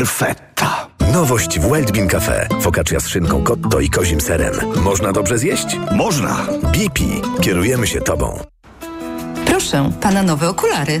perfetta. Nowość w Wildbean Cafe. Focaccia z szynką kotto i kozim serem. Można dobrze zjeść? Można. BP. Kierujemy się Tobą. Proszę, pana nowe okulary.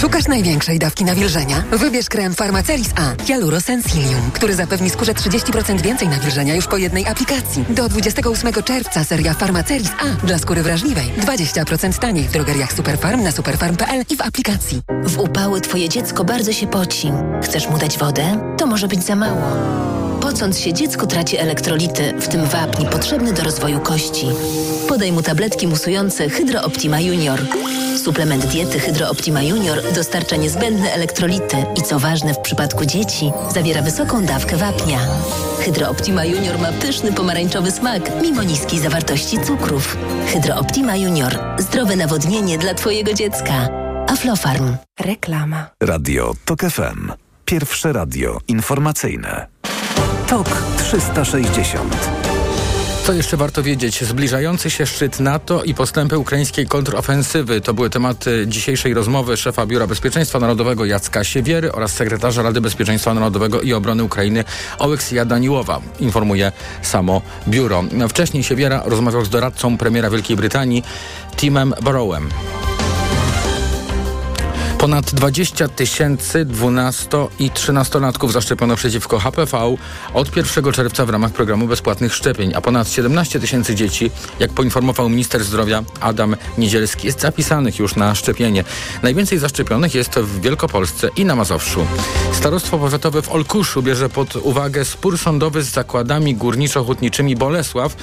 Szukasz największej dawki nawilżenia? Wybierz krem Pharmacelis A Hyalurosensilium, który zapewni skórze 30% więcej nawilżenia już po jednej aplikacji. Do 28 czerwca seria Pharmacelis A dla skóry wrażliwej. 20% taniej w drogeriach Superfarm na superfarm.pl i w aplikacji. W upały twoje dziecko bardzo się poci. Chcesz mu dać wodę? To może być za mało. Pocąc się, dziecko traci elektrolity, w tym wapń potrzebny do rozwoju kości. Podaj mu tabletki musujące Hydro Optima Junior. Suplement diety Hydro Optima Junior dostarcza niezbędne elektrolity i co ważne w przypadku dzieci, zawiera wysoką dawkę wapnia. Hydro Optima Junior ma pyszny pomarańczowy smak, mimo niskiej zawartości cukrów. Hydro Optima Junior. Zdrowe nawodnienie dla Twojego dziecka. Aflofarm. Reklama. Radio TOK FM. Pierwsze radio informacyjne. TOK 360. Co jeszcze warto wiedzieć? Zbliżający się szczyt NATO i postępy ukraińskiej kontrofensywy to były tematy dzisiejszej rozmowy szefa Biura Bezpieczeństwa Narodowego Jacka Siewiery oraz sekretarza Rady Bezpieczeństwa Narodowego i Obrony Ukrainy Oleksija Daniłowa, informuje samo biuro. Wcześniej Siewiera rozmawiał z doradcą premiera Wielkiej Brytanii Timem Barrowem. Ponad 20 tysięcy 12 i 13-latków zaszczepiono przeciwko HPV od 1 czerwca w ramach programu bezpłatnych szczepień, a ponad 17 tysięcy dzieci, jak poinformował minister zdrowia Adam Niedzielski, jest zapisanych już na szczepienie. Najwięcej zaszczepionych jest w Wielkopolsce i na Mazowszu. Starostwo powiatowe w Olkuszu bierze pod uwagę spór sądowy z zakładami górniczo-hutniczymi Bolesław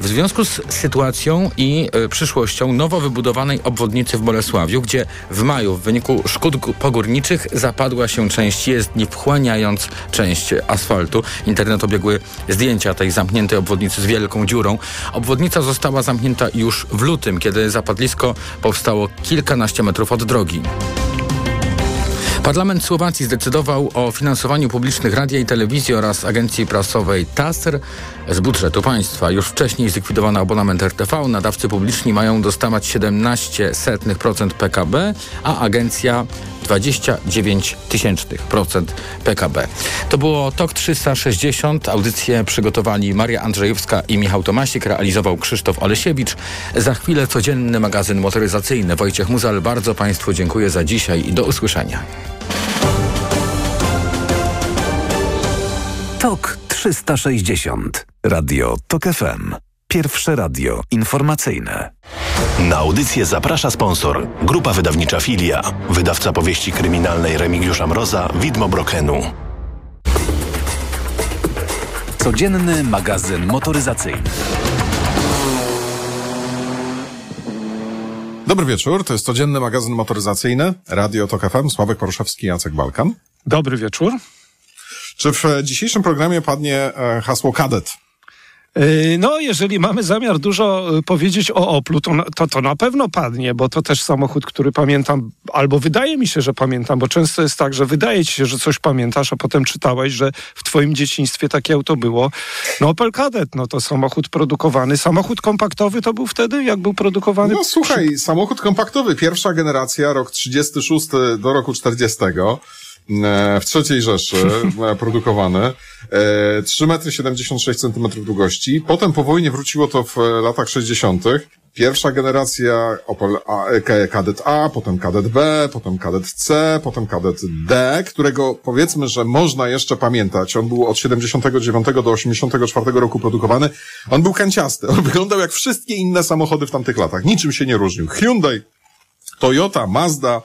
w związku z sytuacją i y, przyszłością nowo wybudowanej obwodnicy w Bolesławiu, gdzie w maju w wyniku szkód pogórniczych zapadła się część jezdni, wchłaniając część asfaltu. Internet obiegły zdjęcia tej zamkniętej obwodnicy z wielką dziurą. Obwodnica została zamknięta już w lutym, kiedy zapadlisko powstało kilkanaście metrów od drogi. Parlament Słowacji zdecydował o finansowaniu publicznych radia i telewizji oraz agencji prasowej TASR z budżetu państwa. Już wcześniej zlikwidowano abonament RTV. Nadawcy publiczni mają dostawać 17% PKB, a agencja 29% PKB. To było TOK 360. Audycję przygotowali Maria Andrzejowska i Michał Tomasik. Realizował Krzysztof Olesiewicz. Za chwilę codzienny magazyn motoryzacyjny. Wojciech Muzal, bardzo Państwu dziękuję za dzisiaj i do usłyszenia. TOK 360. Radio TOK FM. Pierwsze radio informacyjne. Na audycję zaprasza sponsor. Grupa wydawnicza Filia. Wydawca powieści kryminalnej Remigiusza Mroza, Widmo Brokenu. Codzienny magazyn motoryzacyjny. Dobry wieczór, to jest codzienny magazyn motoryzacyjny, Radio TOK FM, Sławek Poruszewski, Jacek Balkan. Dobry wieczór. Czy w dzisiejszym programie padnie e, hasło kadet? Yy, No, jeżeli mamy zamiar dużo y, powiedzieć o Oplu, to, to to na pewno padnie, bo to też samochód, który pamiętam, albo wydaje mi się, że pamiętam, bo często jest tak, że wydaje ci się, że coś pamiętasz, a potem czytałeś, że w twoim dzieciństwie takie auto było. No Opel Kadett, no to samochód produkowany. Samochód kompaktowy to był wtedy, jak był produkowany? No słuchaj, samochód kompaktowy, pierwsza generacja, rok 36 do roku 40. e, W trzeciej Rzeszy e, produkowany. E, 3 metry 76 centymetrów długości. Potem po wojnie wróciło to w e, latach 60. Pierwsza generacja Opel A, e, K- Kadett A, potem Kadett B, potem Kadett C, potem Kadett D, którego powiedzmy, że można jeszcze pamiętać. On był od 79 do 84 roku produkowany. On był kanciasty. On wyglądał jak wszystkie inne samochody w tamtych latach. Niczym się nie różnił. Hyundai, Toyota, Mazda,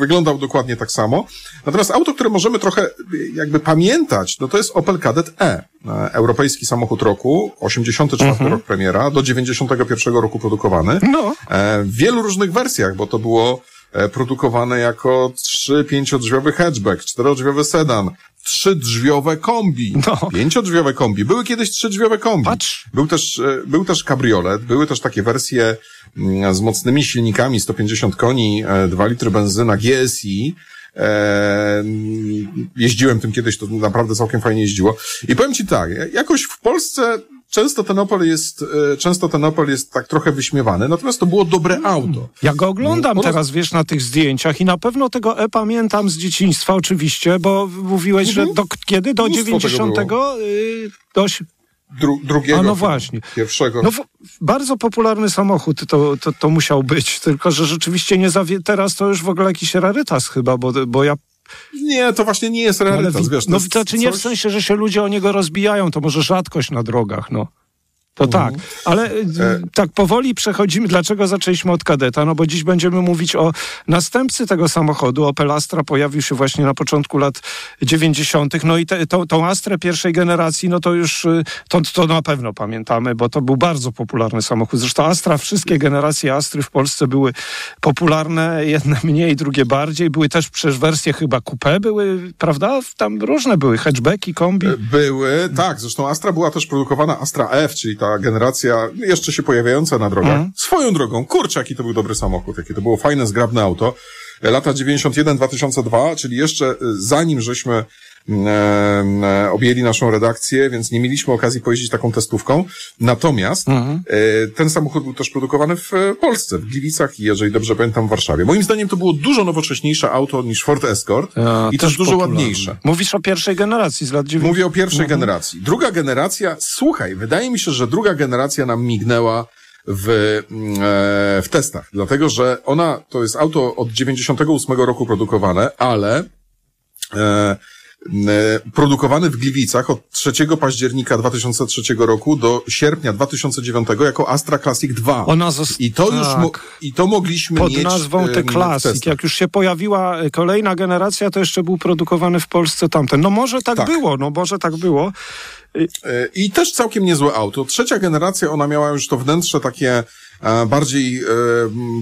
wyglądał dokładnie tak samo. Natomiast auto, które możemy trochę jakby pamiętać, no to jest Opel Kadett E. Europejski samochód roku, 84 rok premiera, do 91 roku produkowany. No. E, W wielu różnych wersjach, bo to było e, produkowane jako 3-5-drzwiowy hatchback, 4-drzwiowy sedan, trzydrzwiowe kombi. No. Pięciodrzwiowe kombi. Były kiedyś trzydrzwiowe kombi. Patrz. Był też, e, był też kabriolet, były też takie wersje mm, z mocnymi silnikami, 150 koni, e, 2 litry benzyna GSI. E, jeździłem tym kiedyś, to naprawdę całkiem fajnie jeździło. I powiem ci tak, jakoś w Polsce często ten Opel jest, e, często ten Opel jest tak trochę wyśmiewany, natomiast to było dobre auto. Ja go oglądam teraz, wiesz, na tych zdjęciach i na pewno tego E pamiętam z dzieciństwa oczywiście, bo mówiłeś, że do kiedy? Do Mhm. Mnóstwo tego 90. Y, do, si- Dru, drugiego. A no właśnie. Pierwszego. no bardzo popularny samochód to, to, to musiał być, tylko że rzeczywiście nie zawie... teraz to już w ogóle jakiś rarytas chyba, bo, bo ja Nie, to właśnie nie jest realitas, wi- wiesz. to no jest to czy nie w sensie, że się ludzie o niego rozbijają, to może rzadkość na drogach, no. To Mhm. tak, ale y, E. tak powoli przechodzimy. Dlaczego zaczęliśmy od kadeta? No bo dziś będziemy mówić o następcy tego samochodu. Opel Astra pojawił się właśnie na początku lat 90. No i te, tą, tą Astrę pierwszej generacji, no to już y, to, to na pewno pamiętamy, bo to był bardzo popularny samochód. Zresztą Astra, wszystkie generacje Astry w Polsce były popularne, jedne mniej, drugie bardziej. Były też przecież wersje chyba coupé były, prawda? Tam różne były, hatchbacki, kombi. Były, tak. Zresztą Astra była też produkowana, Astra F, czyli ta generacja jeszcze się pojawiająca na drogach. Mhm. Swoją drogą, kurczę, jaki to był dobry samochód, jakie to było fajne, zgrabne auto. Lata 91-2002, czyli jeszcze y, zanim żeśmy mm, e, objęli naszą redakcję, więc nie mieliśmy okazji pojeździć taką testówką. Natomiast Mhm. e, ten samochód był też produkowany w e, Polsce, w Gliwicach i jeżeli dobrze pamiętam w Warszawie. Moim zdaniem to było dużo nowocześniejsze auto niż Ford Escort A, i też dużo popularne. ładniejsze. Mówisz o pierwszej generacji z lat 90. Mówię o pierwszej generacji. Druga generacja, słuchaj, wydaje mi się, że druga generacja nam mignęła w, mm, e, w testach, dlatego że ona to jest auto od 98 roku produkowane, ale e, e, produkowane w Gliwicach od 3 października 2003 roku do sierpnia 2009 jako Astra Classic 2. Ona zost- I to już tak. i to mogliśmy Pod mieć nazwą e, w Classic. Jak już się pojawiła e, kolejna generacja, to jeszcze był produkowany w Polsce tamten. No może tak, Tak. było, no może tak było. E, I też całkiem niezłe auto. Trzecia generacja, ona miała już to wnętrze takie bardziej, e,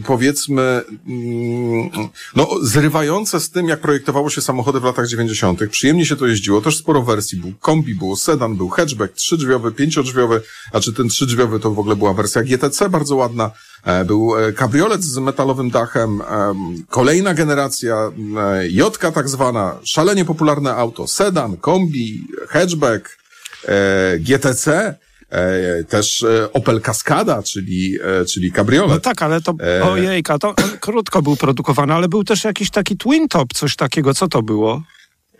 powiedzmy, mm, no, zrywające z tym, jak projektowało się samochody w latach 90. Przyjemnie się to jeździło. Też sporo wersji. Był kombi, było sedan, był hatchback, trzydrzwiowy, pięciodrzwiowy, a czy ten trzydrzwiowy to w ogóle była wersja GTC, bardzo ładna. E, Był e, kabriolet z metalowym dachem, em, kolejna generacja, Jotka tak zwana, szalenie popularne auto, sedan, kombi, hatchback, GTC, też e, Opel Cascada, czyli, e, czyli No kabriolet. tak, ale to, E. ojejka, to on krótko był produkowany, ale był też jakiś taki twin top, coś takiego, co to było?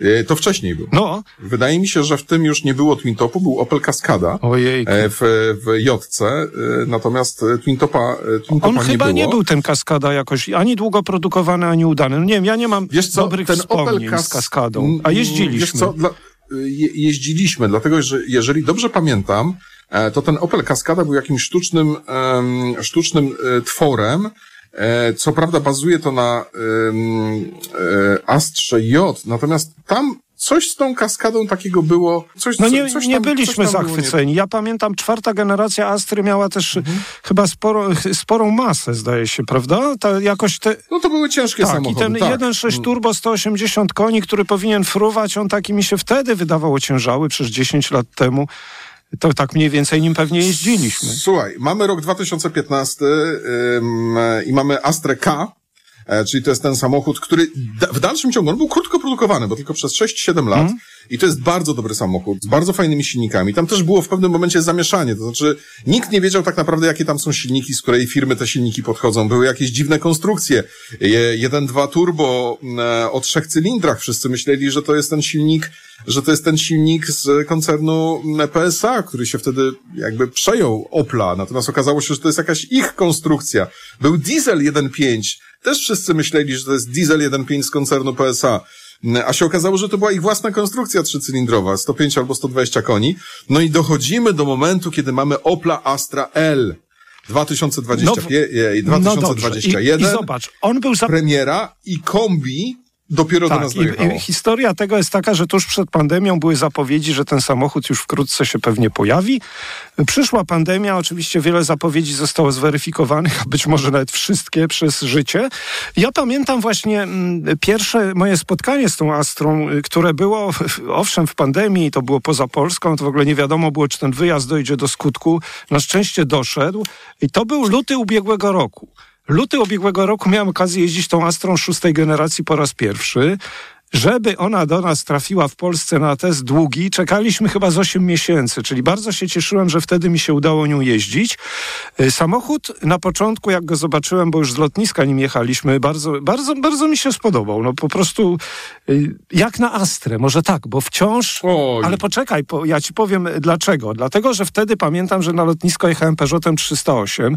E, to wcześniej był. No, Wydaje mi się, że w tym już nie było Twin Topu, był Opel Cascada ojejku. e, w, w Jotce, e, natomiast e, Twin Topa, e, Twin On Topa chyba nie nie, było. był ten kaskada jakoś ani długo produkowany, ani udany. No nie wiem, ja nie mam Wiesz co, dobrych ten wspomnień Opel Cas... z kaskadą. A Mm, jeździliśmy. Wiesz co, dla... je, jeździliśmy, dlatego że jeżeli dobrze pamiętam, e, to ten Opel Cascada był jakimś sztucznym, sztucznym e, tworem. E, Co prawda bazuje to na e, Astrze J, natomiast tam coś z tą kaskadą takiego było. Coś, No nie, coś nie tam, byliśmy coś tam było nie- zachwyceni. Ja pamiętam, czwarta generacja Astry miała też Mhm. chyba sporo, sporą masę, zdaje się, prawda? Ta, jakoś te, No to były ciężkie tak, i samochody. ten tak. 1.6 turbo 180 koni, który powinien fruwać, on taki mi się wtedy wydawał ociężały, przez 10 lat temu. To tak mniej więcej nim pewnie jeździliśmy. Słuchaj, mamy rok 2015 ym, i mamy Astre K, czyli to jest ten samochód, który w dalszym ciągu, on był krótko produkowany, bo tylko przez 6-7 lat Mhm. i to jest bardzo dobry samochód, z bardzo fajnymi silnikami. Tam też było w pewnym momencie zamieszanie, to znaczy nikt nie wiedział tak naprawdę, jakie tam są silniki, z której firmy te silniki podchodzą. Były jakieś dziwne konstrukcje. Je- 1.2 turbo e, o trzech cylindrach. Wszyscy myśleli, że to jest ten silnik, że to jest ten silnik z koncernu mm, PSA, który się wtedy jakby przejął Opla. Natomiast okazało się, że to jest jakaś ich konstrukcja. Był diesel 1.5. Też wszyscy myśleli, że to jest diesel 1.5 z koncernu PSA. A się okazało, że to była ich własna konstrukcja trzycylindrowa, 105 albo 120 koni. No i dochodzimy do momentu, kiedy mamy Opla Astra L. 2020, No, e, No dobrze. I, 2021 I zobacz, on był za... premiera i kombi dopiero tak, do nas dojechało. I, I historia tego jest taka, że tuż przed pandemią były zapowiedzi, że ten samochód już wkrótce się pewnie pojawi. Przyszła pandemia, oczywiście wiele zapowiedzi zostało zweryfikowanych, a być może nawet wszystkie przez życie. Ja pamiętam właśnie mm, pierwsze moje spotkanie z tą Astrą, y, które było owszem w pandemii, to było poza Polską, to w ogóle nie wiadomo było, czy ten wyjazd dojdzie do skutku. Na szczęście doszedł i to był luty ubiegłego roku. Luty ubiegłego roku miałem okazję jeździć tą Astrą szóstej generacji po raz pierwszy. Żeby ona do nas trafiła w Polsce na test długi, czekaliśmy chyba z 8 miesięcy, czyli bardzo się cieszyłem, że wtedy mi się udało nią jeździć. Y, samochód na początku, jak go zobaczyłem, bo już z lotniska nim jechaliśmy, bardzo, bardzo, bardzo mi się spodobał. No po prostu y, jak na Astrę, może tak, bo wciąż... Oj. Ale poczekaj, po, ja ci powiem dlaczego. Dlatego, że wtedy pamiętam, że na lotnisko jechałem Peugeotem 308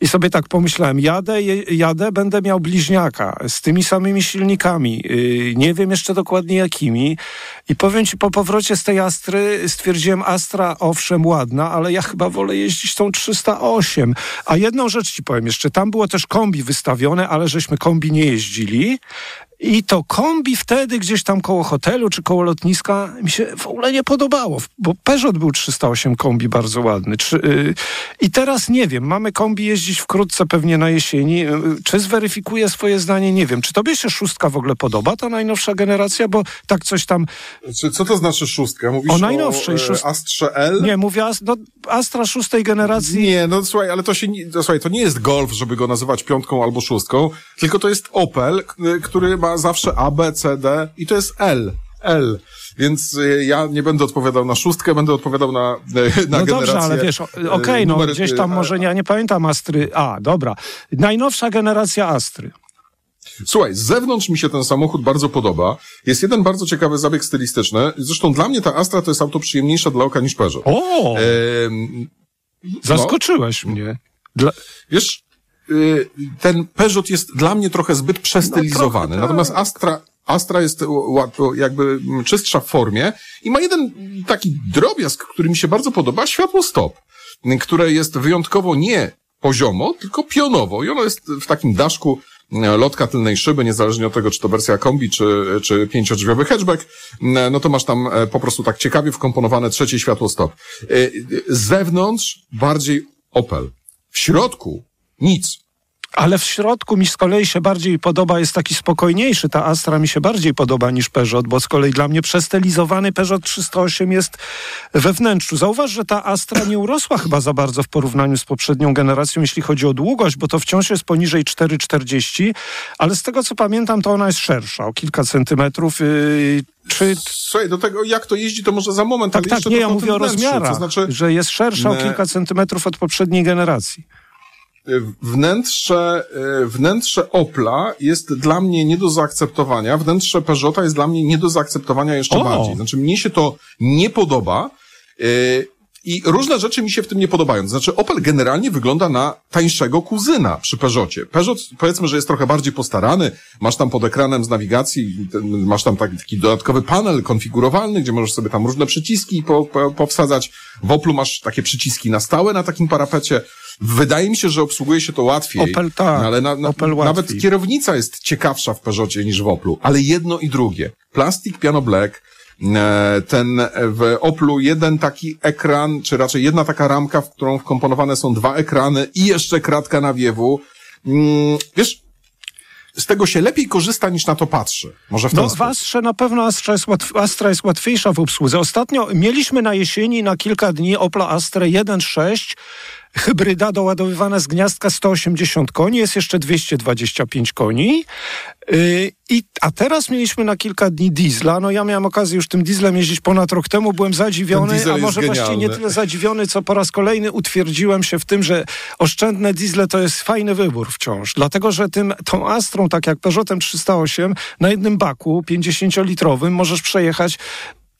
i sobie tak pomyślałem, jadę, jadę, będę miał bliźniaka z tymi samymi silnikami. Nie wiem jeszcze dokładnie jakimi. I powiem ci, po powrocie z tej Astry stwierdziłem, Astra owszem ładna, ale ja chyba wolę jeździć tą 308. A jedną rzecz ci powiem jeszcze, tam było też kombi wystawione, ale żeśmy kombi nie jeździli. I to kombi wtedy gdzieś tam koło hotelu czy koło lotniska mi się w ogóle nie podobało, bo Peugeot był 308 kombi bardzo ładny. Yy, I teraz nie wiem, mamy kombi jeździć wkrótce pewnie na jesieni. Yy, czy zweryfikuję swoje zdanie? Nie wiem. Czy tobie się szóstka w ogóle podoba, ta najnowsza generacja? Bo tak coś tam... Co to znaczy szóstka? Mówisz O najnowszej o, szóst- e, Astrze L? Nie, mówię Ast- no, Astra szóstej generacji. Nie, no słuchaj, ale to się nie, to, słuchaj, to nie jest Golf, żeby go nazywać piątką albo szóstką, tylko to jest Opel, który ma zawsze A, B, C, D i to jest L. L. Więc y, ja nie będę odpowiadał na szóstkę, będę odpowiadał na, y, na No dobrze, ale wiesz, o- okej, y, no gdzieś tam może, ja nie pamiętam Astry. A, dobra. Najnowsza generacja Astry. Słuchaj, z zewnątrz mi się ten samochód bardzo podoba. Jest jeden bardzo ciekawy zabieg stylistyczny. Zresztą dla mnie ta Astra to jest auto przyjemniejsze dla oka niż Peugeot. O! Ehm, Zaskoczyłeś mnie. Dla... Wiesz, ten Peugeot jest dla mnie trochę zbyt przestylizowany. No, trochę Natomiast Astra, Astra jest ła- jakby mm, czystsza w formie i ma jeden taki drobiazg, który mi się bardzo podoba, światło stop, y, które jest wyjątkowo nie poziomo, tylko pionowo i ono jest w takim daszku e, lotka tylnej szyby, niezależnie od tego, czy to wersja kombi, czy, czy pięciodrzwiowy hatchback, no to masz tam po prostu tak ciekawie wkomponowane trzecie światło stop. Z zewnątrz bardziej Opel. W środku nic. Ale w środku mi z kolei się bardziej podoba, jest taki spokojniejszy. Ta Astra mi się bardziej podoba niż Peugeot, bo z kolei dla mnie przestylizowany Peugeot 308 jest we wnętrzu. Zauważ, że ta Astra nie urosła chyba za bardzo w porównaniu z poprzednią generacją, jeśli chodzi o długość, bo to wciąż jest poniżej 4,40, ale z tego co pamiętam, to ona jest szersza o kilka centymetrów. Yy, czy Słuchaj, do tego jak to jeździ, to może za moment, tak, ale tak, jeszcze nie, ja mówię o rozmiarach, To znaczy, że jest szersza o kilka centymetrów od poprzedniej generacji. Wnętrze, e, wnętrze Opla jest dla mnie nie do zaakceptowania, wnętrze Peugeota jest dla mnie nie do zaakceptowania jeszcze O! bardziej. Znaczy, mnie się to nie podoba. I różne rzeczy mi się w tym nie podobają. Znaczy, Opel generalnie wygląda na tańszego kuzyna przy Peugeotie. Peugeot, powiedzmy, że jest trochę bardziej postarany. Masz tam pod ekranem z nawigacji, ten, masz tam taki, taki dodatkowy panel konfigurowalny, gdzie możesz sobie tam różne przyciski po, po, powsadzać. W Oplu masz takie przyciski na stałe na takim parapecie. Wydaje mi się, że obsługuje się to łatwiej. Opel tak, No, ale na, na, Opel łatwiej. nawet kierownica jest ciekawsza w Peugeotie niż w Oplu. Ale jedno i drugie. Plastik Piano Black, ten w Oplu jeden taki ekran, czy raczej jedna taka ramka, w którą wkomponowane są dwa ekrany i jeszcze kratka nawiewu. Mm, Wiesz, z tego się lepiej korzysta niż na to patrzy. Może w ten No, w sposób. Astrze na pewno Astra jest, łatw, Astra jest łatwiejsza w obsłudze. Ostatnio mieliśmy na jesieni na kilka dni Opla Astra 1.6 hybryda doładowywana z gniazdka 180 koni, jest jeszcze 225 koni. Yy, i, a teraz mieliśmy na kilka dni diesla. No ja miałem okazję już tym dieslem jeździć ponad rok temu, byłem zadziwiony, a może właściwie nie tyle zadziwiony, co po raz kolejny utwierdziłem się w tym, że oszczędne diesle to jest fajny wybór wciąż. Dlatego, że tym, tą Astrą, tak jak Peugeotem 308, na jednym baku 50-litrowym możesz przejechać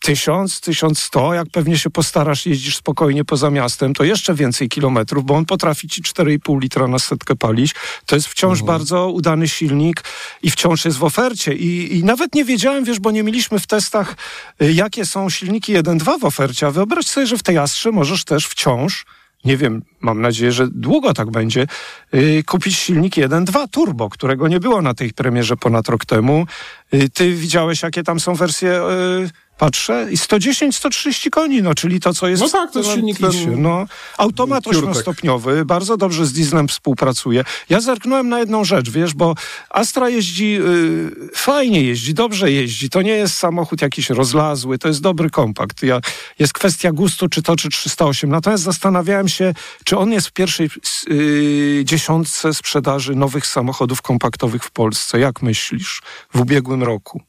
1000, 1100, jak pewnie się postarasz, jeździsz spokojnie poza miastem, to jeszcze więcej kilometrów, bo on potrafi ci 4,5 litra na setkę palić. To jest wciąż bardzo udany silnik i wciąż jest w ofercie. I, I nawet nie wiedziałem, wiesz, bo nie mieliśmy w testach, y, jakie są silniki 1.2 w ofercie, a wyobraź sobie, że w tej Astrze możesz też wciąż nie wiem, mam nadzieję, że długo tak będzie, yy, kupić silnik 1.2 turbo, którego nie było na tej premierze ponad rok temu. Yy, ty widziałeś, jakie tam są wersje... Yy, patrzę i 110, 130 koni, no czyli to, co jest... No tak, to jest silnik ten... No, automat ośmiostopniowy, bardzo dobrze z dieslem współpracuje. Ja zerknąłem na jedną rzecz, wiesz, bo Astra jeździ, yy, fajnie jeździ, dobrze jeździ, to nie jest samochód jakiś rozlazły, to jest dobry kompakt. Ja, jest kwestia gustu, czy to, czy 308. Natomiast zastanawiałem się, czy on jest w pierwszej yy, dziesiątce sprzedaży nowych samochodów kompaktowych w Polsce. Jak myślisz w ubiegłym roku?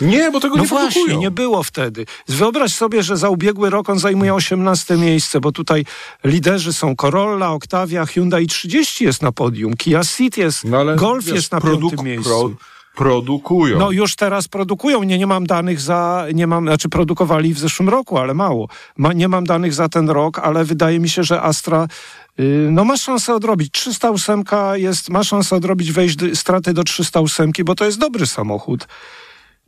Nie, bo tego no nie właśnie, produkują. nie było wtedy. Wyobraź sobie, że za ubiegły rok on zajmuje 18 miejsce, bo tutaj liderzy są Corolla, Octavia, Hyundai 30 jest na podium, Kia Ceed jest, no, Golf wiesz, jest na piątym miejscu. Pro, produkują. No już teraz produkują. Nie, nie mam danych za, nie mam, znaczy produkowali w zeszłym roku, ale mało. Ma, nie mam danych za ten rok, ale wydaje mi się, że Astra yy, no ma szansę odrobić. 308 jest, ma szansę odrobić wejść straty do 308, bo to jest dobry samochód.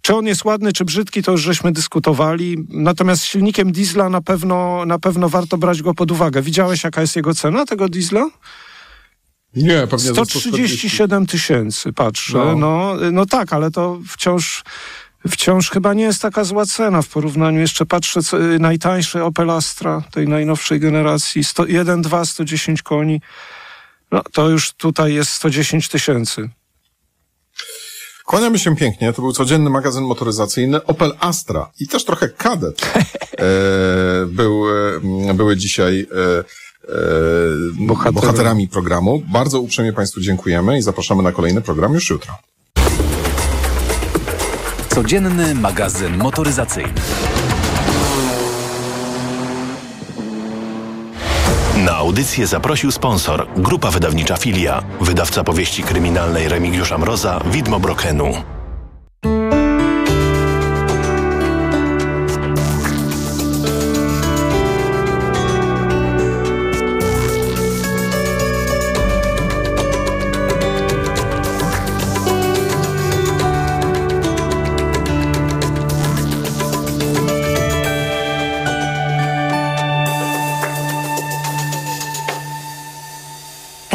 Czy on jest ładny, czy brzydki, to już żeśmy dyskutowali. Natomiast z silnikiem diesla na pewno, na pewno warto brać go pod uwagę. Widziałeś, jaka jest jego cena tego diesla? Nie, pewnie 137 tysięcy, patrzę. No. No. no. Tak, ale to wciąż, wciąż chyba nie jest taka zła cena w porównaniu. Jeszcze patrzę, co, najtańszy Opel Astra tej najnowszej generacji, 100, 1.2, 110 koni. No to już tutaj jest 110 tysięcy. Kłaniamy się pięknie. To był codzienny magazyn motoryzacyjny Opel Astra i też trochę Kadet e, był, e, były dzisiaj e, e, Bohatery. bohaterami programu. Bardzo uprzejmie Państwu dziękujemy i zapraszamy na kolejny program już jutro. Codzienny magazyn motoryzacyjny. Na audycję zaprosił sponsor, grupa wydawnicza Filia, wydawca powieści kryminalnej Remigiusza Mroza, Widmo Brokenu.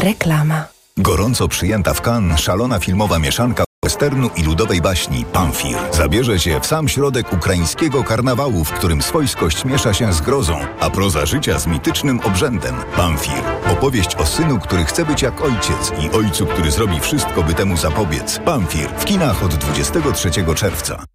Reklama. Gorąco przyjęta w Cannes szalona filmowa mieszanka westernu i ludowej baśni Pamfir zabierze się w sam środek ukraińskiego karnawału, w którym swojskość miesza się z grozą, a proza życia z mitycznym obrzędem. Pamfir. Opowieść o synu, który chce być jak ojciec i ojcu, który zrobi wszystko, by temu zapobiec. Pamfir. W kinach od 23 czerwca.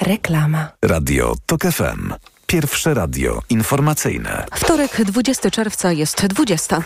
Reklama. Radio TOK FM. Pierwsze radio informacyjne. Wtorek, 20 czerwca jest 20.